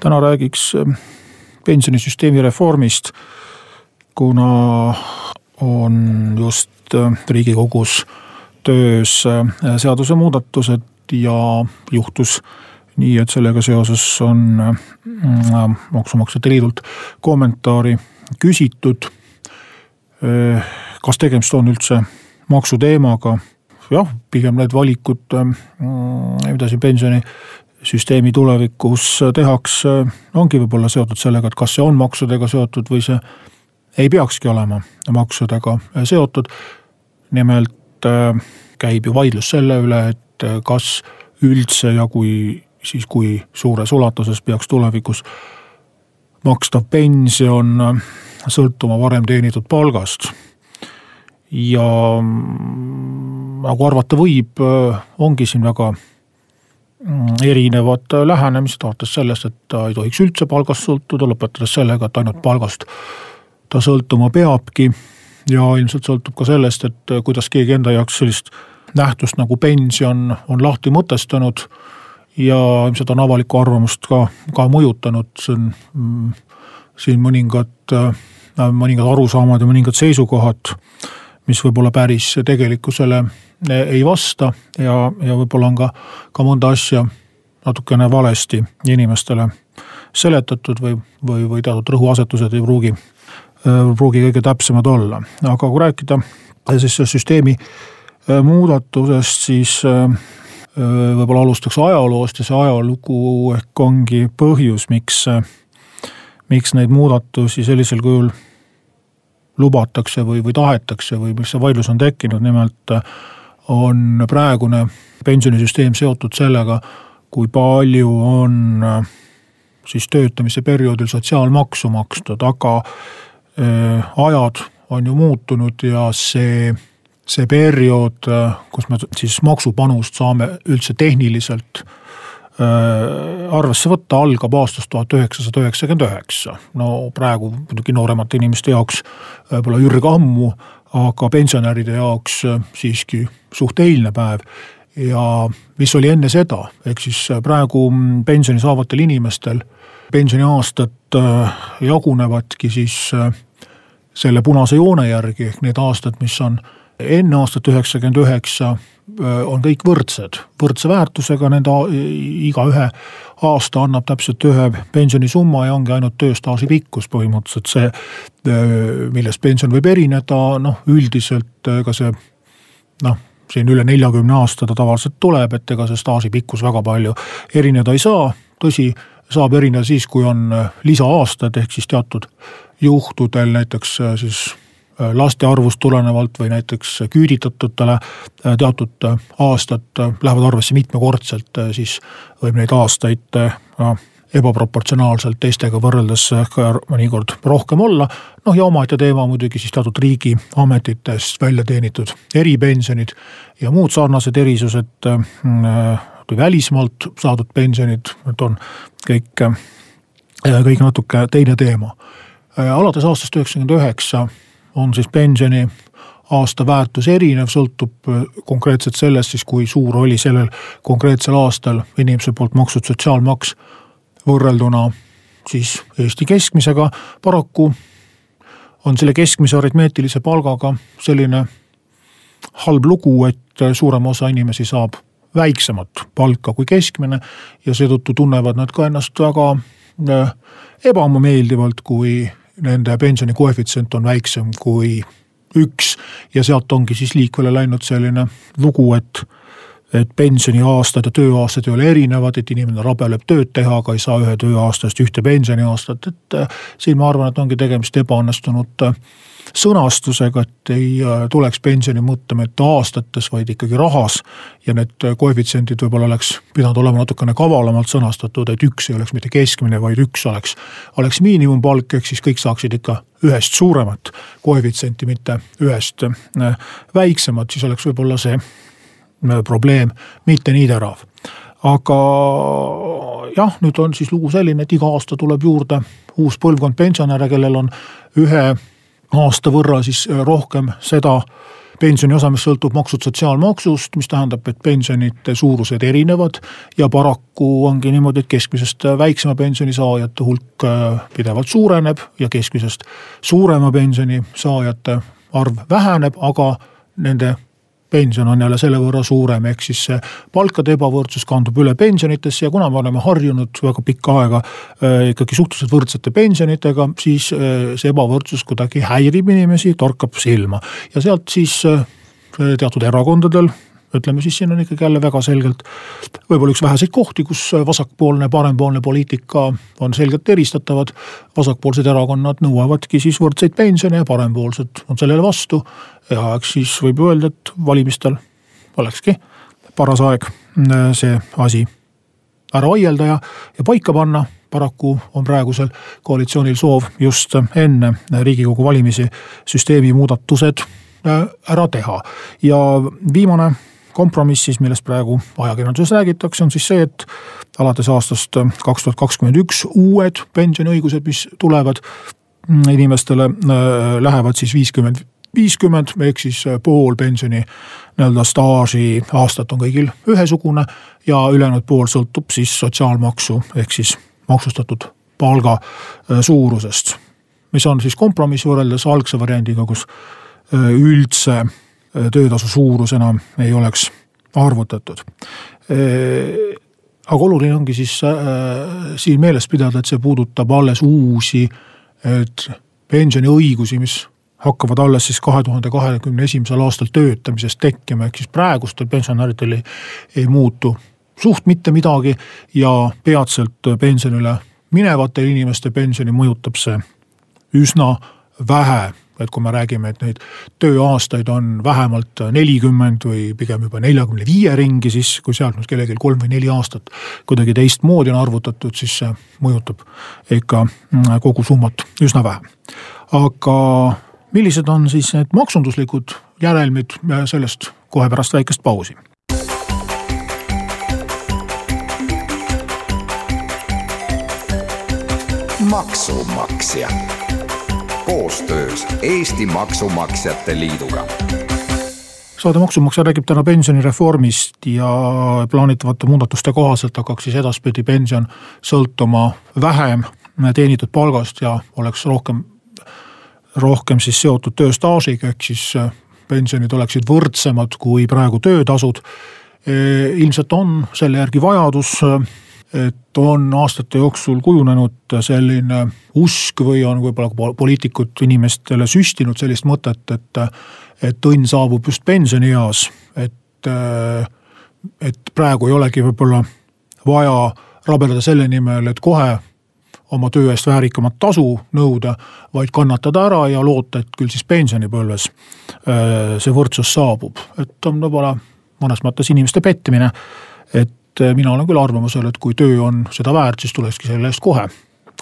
täna räägiks ähm, pensionisüsteemi reformist, kuna on just äh, riigikogus töös äh, seadusemuudatused ja juhtus nii, et sellega seoses on maksumaksjate liidult kommentaari küsitud. kas tegemist on üldse maksuteemaga? jah, pigem need valikud, mida siin pensioni süsteemi tulevikus tehakse, ongi võib-olla seotud sellega, et kas see on maksudega seotud või see ei peakski olema maksudega seotud. nimelt äh, käib ju vaidlus selle üle, et äh, kas üldse ja kui, siis kui suures ulatuses peaks tulevikus makstav pension äh, sõltuma varem teenitud palgast. ja mm, nagu arvata võib, ongi siin väga Mm, erinevad lähenemised, alates sellest, et ta ei tohiks üldse palgast sõltuda, lõpetades sellega, et ainult palgast ta sõltuma peabki. ja ilmselt sõltub ka sellest, et kuidas keegi enda jaoks sellist nähtust nagu pension on lahti mõtestanud. ja ilmselt on avalikku arvamust ka, ka mõjutanud, see on mm, siin mõningad, mõningad arusaamad ja mõningad seisukohad, mis võib-olla päris tegelikkusele ei vasta ja, ja võib-olla on ka, ka mõnda asja natukene valesti inimestele seletatud või, või, või teatud rõhuasetused ei pruugi, pruugi kõige täpsemad olla. aga kui rääkida siis süsteemi äh, muudatusest, siis võib-olla alustaks ajaloost ja see ajalugu ehk ongi põhjus, miks, miks neid muudatusi sellisel kujul lubatakse või, või tahetakse või miks see vaidlus on tekkinud, nimelt on praegune pensionisüsteem seotud sellega, kui palju on äh, siis töötamise perioodil sotsiaalmaksu makstud, aga äh, ajad on ju muutunud ja see, see periood, äh, kus me siis maksupanust saame üldse tehniliselt arvesse võtta, algab aastast tuhat üheksasada üheksakümmend üheksa. no praegu muidugi nooremate inimeste jaoks võib-olla ürgammu aga pensionäride jaoks äh, siiski suht eilne päev. ja mis oli enne seda, ehk siis äh, praegu mm, pensioni saavatel inimestel pensioniaastad äh, jagunevadki siis selle punase joone järgi ehk need aastad, mis on enne aastat üheksakümmend üheksa on kõik võrdsed, võrdse väärtusega, nende igaühe aasta annab täpselt ühe pensionisumma ja ongi ainult tööstaaži pikkus põhimõtteliselt see, millest pension võib erineda, noh üldiselt ega see noh, siin üle neljakümne aasta ta tavaliselt tuleb, et ega see staaži pikkus väga palju erineda ei saa, tõsi, saab erineda siis, kui on lisaaastad, ehk siis teatud juhtudel näiteks siis Äh, laste arvust tulenevalt või näiteks küüditatutele äh, teatud äh, aastad lähevad arvesse mitmekordselt, siis võib neid aastaid no, ebaproportsionaalselt teistega võrreldes ka mõnikord rohkem olla. noh ja omaette teema muidugi siis teatud riigiametitest välja teenitud eripensionid ja muud sarnased erisused. kui välismaalt saadud pensionid, need on kõik, kõik natuke teine teema. alates aastast üheksakümmend üheksa on siis pensioni aasta väärtus erinev, sõltub äh, konkreetselt sellest siis, kui suur oli sellel konkreetsel aastal inimese poolt makstud sotsiaalmaks võrrelduna siis Eesti keskmisega. paraku on selle keskmise aritmeetilise palgaga selline halb lugu, et suurem osa inimesi saab väiksemat palka kui keskmine ja seetõttu tunnevad nad ka ennast väga äh, ebameeldivalt, kui nende pensioni koefitsient on väiksem kui üks ja sealt ongi siis liikvele läinud selline lugu, et et pensioniaastad ja tööaastad ei ole erinevad, et inimene rabeleb tööd teha, aga ei saa ühe tööaasta eest ühte pensioniaastat, et siin ma arvan, et ongi tegemist ebaõnnestunud sõnastusega, et ei tuleks pensioni mõtlema mitte aastates, vaid ikkagi rahas. ja need koefitsiendid võib-olla oleks pidanud olema natukene kavalamalt sõnastatud, et üks ei oleks mitte keskmine, vaid üks oleks, oleks miinimumpalk, ehk siis kõik saaksid ikka ühest suuremat koefitsienti, mitte ühest väiksemat, siis oleks võib-olla see probleem mitte nii terav. aga jah, nüüd on siis lugu selline, et iga aasta tuleb juurde uus põlvkond pensionäre, kellel on ühe aasta võrra siis rohkem seda pensioniosa, mis sõltub maksud sotsiaalmaksust, mis tähendab, et pensionite suurused erinevad. ja paraku ongi niimoodi, et keskmisest väiksema pensioni saajate hulk pidevalt suureneb ja keskmisest suurema pensioni saajate arv väheneb, aga nende pension on jälle selle võrra suurem, ehk siis see palkade ebavõrdsus kandub üle pensionitesse ja kuna me oleme harjunud väga pikka aega äh, ikkagi suhteliselt võrdsete pensionitega, siis äh, see ebavõrdsus kuidagi häirib inimesi, torkab silma. Ja sealt siis äh, teatud erakondadel ütleme siis siin on ikkagi jälle väga selgelt võib-olla üks väheseid kohti, kus vasakpoolne, parempoolne poliitika on selgelt eristatavad. vasakpoolsed erakonnad nõuavadki siis võrdseid pensione ja parempoolsed on sellele vastu. ja eks siis võib öelda, et valimistel olekski paras aeg äh, see asi ära vaielda ja, ja paika panna paraku on praegusel koalitsioonil soov just enne riigikogu valimisi süsteemi muudatused äh, ära teha ja viimane kompromiss siis, millest praegu ajakirjanduses räägitakse, on siis see, et alates aastast kaks tuhat kakskümmend üks uued pensioniõigused, mis tulevad mm, inimestele, äh, lähevad siis viiskümmend viiskümmend ehk siis äh, pool pensioni nii-öelda staaži aastat on kõigil ühesugune ja ülejäänud pool sõltub siis sotsiaalmaksu ehk siis maksustatud palga äh, suurusest. mis on siis kompromiss võrreldes algse variandiga, kus üldse töötasu suurus enam ei oleks arvutatud. aga oluline ongi siis äh, siin meeles pidada, et see puudutab alles uusi pensioniõigusi, mis hakkavad alles siis kahe tuhande kahekümne esimesel aastal töötamisest tekkima, ehk siis praegustel pensionäridel ei, ei muutu suht mitte midagi ja peatselt pensionile minevate inimeste pensioni mõjutab see üsna vähe et kui me räägime, et neid tööaastaid on vähemalt nelikümmend või pigem juba neljakümne viie ringi, siis kui sealt nüüd kellelgi kolm või neli aastat kuidagi teistmoodi on arvutatud, siis see mõjutab ikka mm, kogu summat üsna vähe. aga millised on siis need maksunduslikud järelmid sellest kohe pärast väikest pausi maksumaksja koostöös Eesti Maksumaksjate Liiduga saade Maksumaksja räägib täna pensionireformist ja plaanitavate muudatuste kohaselt hakkaks siis edaspidi pension sõltuma vähem teenitud palgast ja oleks rohkem, rohkem siis seotud tööstaažiga, ehk siis pensionid oleksid võrdsemad kui praegu töötasud. ilmselt on selle järgi vajadus et on aastate jooksul kujunenud selline usk või on võib-olla poliitikud inimestele süstinud sellist mõtet, et, et õnn saabub just pensionieas, et, et praegu ei olegi võib-olla vaja rabeleda selle nimel, et kohe oma töö eest väärikamat tasu nõuda, vaid kannatada ära ja loota, et küll siis pensionipõlves see võrdsus saabub, et on võib-olla mõnes mõttes inimeste petmine. et et eh, mina olen küll arvamusel, et kui töö on seda väärt, siis tulekski selle eest kohe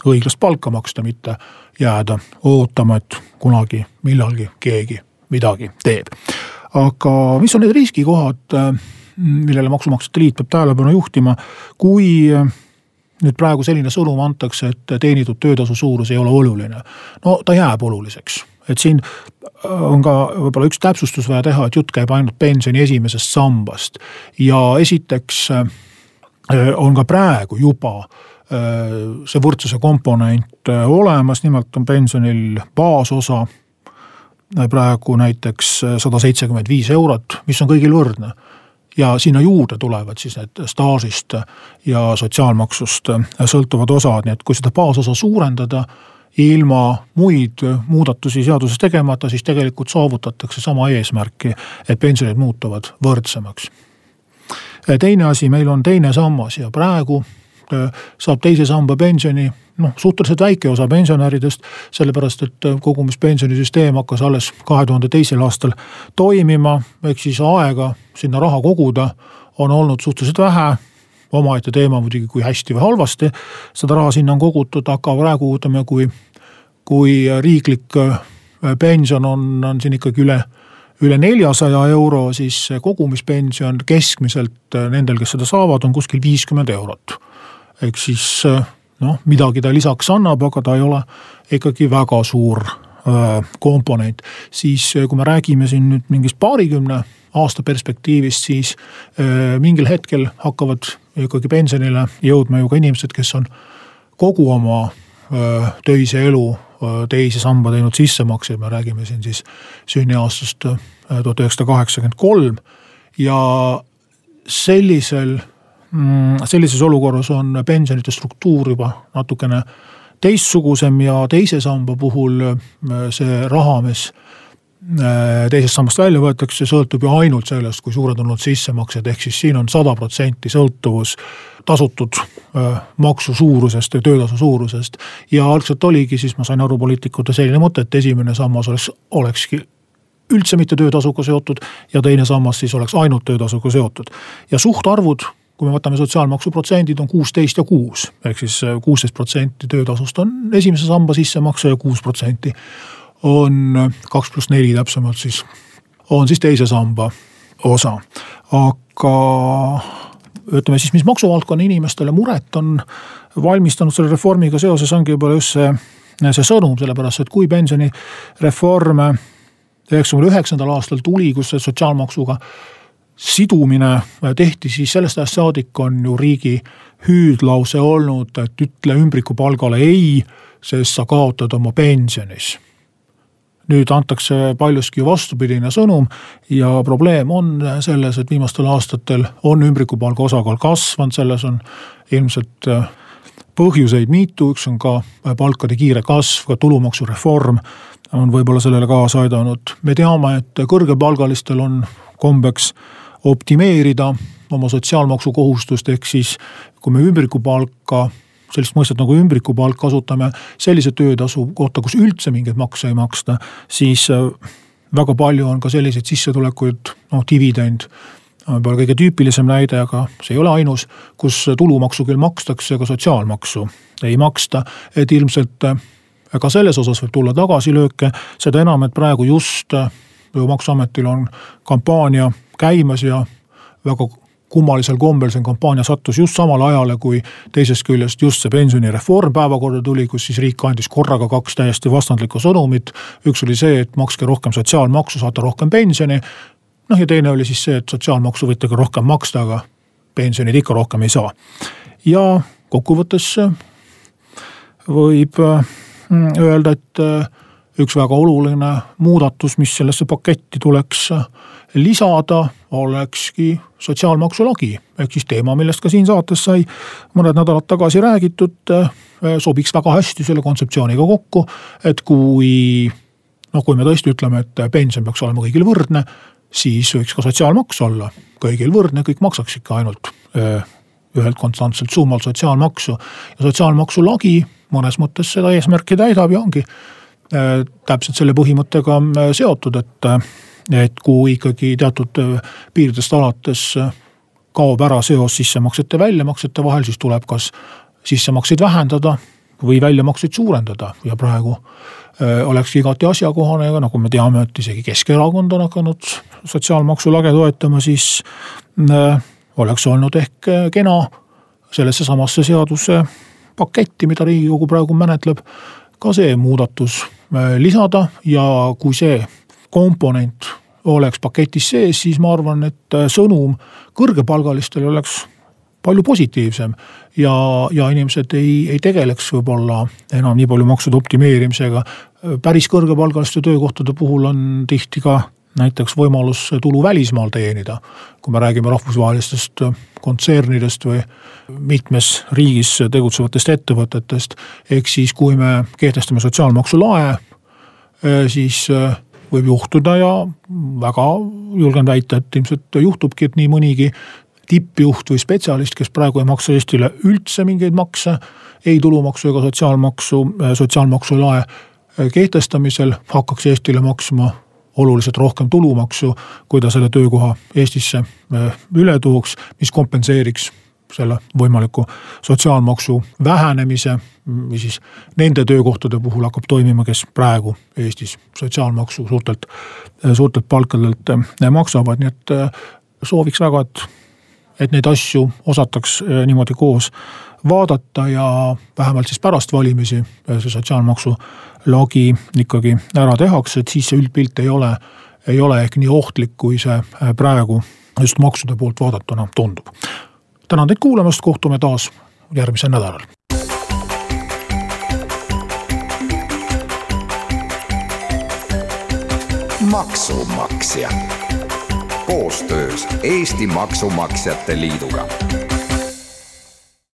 õiglast palka maksta, mitte jääda ootama, et kunagi, millalgi keegi midagi teeb. aga mis on need riskikohad, eh, millele Maksumaksjate Liit peab tähelepanu juhtima, kui eh, nüüd praegu selline sõnum antakse, et teenitud töötasu suurus ei ole oluline. no ta jääb oluliseks et siin äh, on ka võib-olla üks täpsustus vaja teha, et jutt käib ainult pensioni esimesest sambast. ja esiteks äh, on ka praegu juba äh, see võrdsuse komponent olemas, nimelt on pensionil baasosa praegu näiteks sada seitsekümmend viis eurot, mis on kõigil võrdne. Ja sinna juurde tulevad siis need staažist ja sotsiaalmaksust sõltuvad osad, nii et kui seda baasosa suurendada ilma muid muudatusi seaduses tegemata, siis tegelikult saavutatakse sama eesmärki, et pensionid muutuvad võrdsemaks. teine asi, meil on teine sammas ja praegu saab teise samba pensioni noh, suhteliselt väike osa pensionäridest, sellepärast et kogumispensionisüsteem hakkas alles kahe tuhande teisel aastal toimima, ehk siis aega sinna raha koguda on olnud suhteliselt vähe omaette teema muidugi, kui hästi või halvasti seda raha sinna on kogutud, aga praegu ütleme, kui, kui riiklik äh, pension on, on siin ikkagi üle, üle neljasaja euro, siis kogumispension keskmiselt äh, nendel, kes seda saavad, on kuskil viiskümmend eurot. ehk siis äh, noh, midagi ta lisaks annab, aga ta ei ole ikkagi väga suur komponent, siis kui me räägime siin nüüd mingist paarikümne aasta perspektiivist, siis mingil hetkel hakkavad ikkagi pensionile jõudma ju ka inimesed, kes on kogu oma töise elu teise samba teinud sissemakseid, me räägime siin siis sünniaastast tuhat üheksasada kaheksakümmend kolm. ja sellisel, mm, sellises olukorras on pensionite struktuur juba natukene teistsugusem ja teise samba puhul see raha, mis Äh, teisest sambast välja võetakse, sõltub ju ainult sellest, kui suured on olnud sissemaksed, ehk siis siin on sada protsenti sõltuvus tasutud äh, maksu suurusest ja töötasu suurusest. ja algselt oligi siis, ma sain aru, poliitikute selline mõte, et esimene sammas oleks, olekski üldse mitte töötasuga seotud ja teine sammas siis oleks ainult töötasuga seotud. ja suhtarvud kui me võtame sotsiaalmaksu protsendid, on kuusteist ja kuus, ehk siis äh, kuusteist protsenti töötasust on esimese samba sissemakse ja kuus protsenti on kaks pluss neli täpsemalt siis, on siis teise samba osa. aga ütleme siis, mis maksuvaldkonna inimestele muret on valmistanud selle reformiga seoses, ongi võib-olla just see, see sõnum, sellepärast et kui pensionireform üheksakümne üheksandal aastal tuli, kus see sotsiaalmaksuga sidumine tehti, siis sellest ajast saadik on ju riigi hüüdlause olnud, et ütle ümbrikupalgale ei, sest sa kaotad oma pensionis nüüd antakse paljuski vastupidine sõnum ja probleem on selles, et viimastel aastatel on ümbrikupalga osakaal kasvanud, selles on ilmselt äh, põhjuseid mitu, üks on ka palkade kiire kasv, ka tulumaksureform on võib-olla sellele kaasa aidanud. me teame, et kõrgepalgalistel on kombeks optimeerida oma sotsiaalmaksukohustust, ehk siis kui me ümbrikupalka sellist mõistet nagu ümbrikupalk kasutame sellise töötasu kohta, kus üldse mingeid makse ei maksta, siis äh, väga palju on ka selliseid sissetulekuid, noh dividend võib-olla kõige tüüpilisem näide, aga see ei ole ainus, kus tulumaksu küll makstakse, aga sotsiaalmaksu ei maksta, et ilmselt äh, ka selles osas võib tulla tagasilööke, seda enam, et praegu just ju äh, maksuametil on kampaania käimas ja väga kummalisel kombel see kampaania sattus just samale ajale, kui teisest küljest just see pensionireform päevakorda tuli, kus siis riik andis korraga kaks täiesti vastandlikku sõnumit. üks oli see, et makske rohkem sotsiaalmaksu, saate rohkem pensioni. noh ja teine oli siis see, et sotsiaalmaksu võite ka rohkem maksta, aga pensionid ikka rohkem ei saa. ja kokkuvõttes võib mm, öelda, et äh, üks väga oluline muudatus, mis sellesse paketti tuleks lisada, olekski sotsiaalmaksu lagi. ehk siis teema, millest ka siin saates sai mõned nädalad tagasi räägitud, eh, sobiks väga hästi selle kontseptsiooniga kokku, et kui noh, kui me tõesti ütleme, et pension peaks olema kõigil võrdne, siis võiks ka sotsiaalmaks olla kõigil võrdne, kõik maksaks ikka ainult eh, ühelt konstantselt summalt sotsiaalmaksu. ja sotsiaalmaksu lagi mõnes mõttes seda eesmärki täidab ja ongi eh, täpselt selle põhimõttega seotud, et et kui ikkagi teatud äh, piiridest alates äh, kaob ära seos sissemaksete, väljamaksete vahel, siis tuleb kas sissemakseid vähendada või väljamakseid suurendada. Ja praegu äh, oleks igati asjakohane ja nagu me teame, et isegi Keskerakond on hakanud sotsiaalmaksu lage toetama, siis oleks olnud ehk kena sellesse samasse seaduse paketti, mida riigikogu praegu menetleb, ka see muudatus lisada. Ja kui see komponent oleks paketis sees, siis ma arvan, et äh, sõnum kõrgepalgalistele oleks palju positiivsem. ja, ja inimesed ei, ei tegeleks võib-olla enam nii palju maksude optimeerimisega. päris kõrgepalgaliste töökohtade puhul on tihti ka näiteks võimalus tulu välismaal teenida. kui me räägime rahvusvahelistest kontsernidest või mitmes riigis tegutsevatest ettevõtetest. ehk siis, kui me kehtestame sotsiaalmaksu lae, äh, siis äh, võib juhtuda ja väga julgen väita, et ilmselt juhtubki, et nii mõnigi tippjuht või spetsialist, kes praegu ei maksa Eestile üldse mingeid makse, ei tulumaksu ega sotsiaalmaksu, sotsiaalmaksu lae kehtestamisel hakkaks Eestile maksma oluliselt rohkem tulumaksu, kui ta selle töökoha Eestisse üle tooks, mis kompenseeriks selle võimaliku sotsiaalmaksu vähenemise või siis nende töökohtade puhul hakkab toimima, kes praegu Eestis sotsiaalmaksu suurtelt, suurtelt palkadelt eh, maksavad, nii et eh, sooviks väga, et, et neid asju osataks eh, niimoodi koos vaadata ja vähemalt siis pärast valimisi see sotsiaalmaksu lagi ikkagi ära tehakse, et siis see üldpilt ei ole, ei ole ehk nii ohtlik, kui see praegu just maksude poolt vaadatuna tundub tänan teid kuulamast, kohtume taas järgmisel nädalal. maksumaksja koostöös Eesti Maksumaksjate Liiduga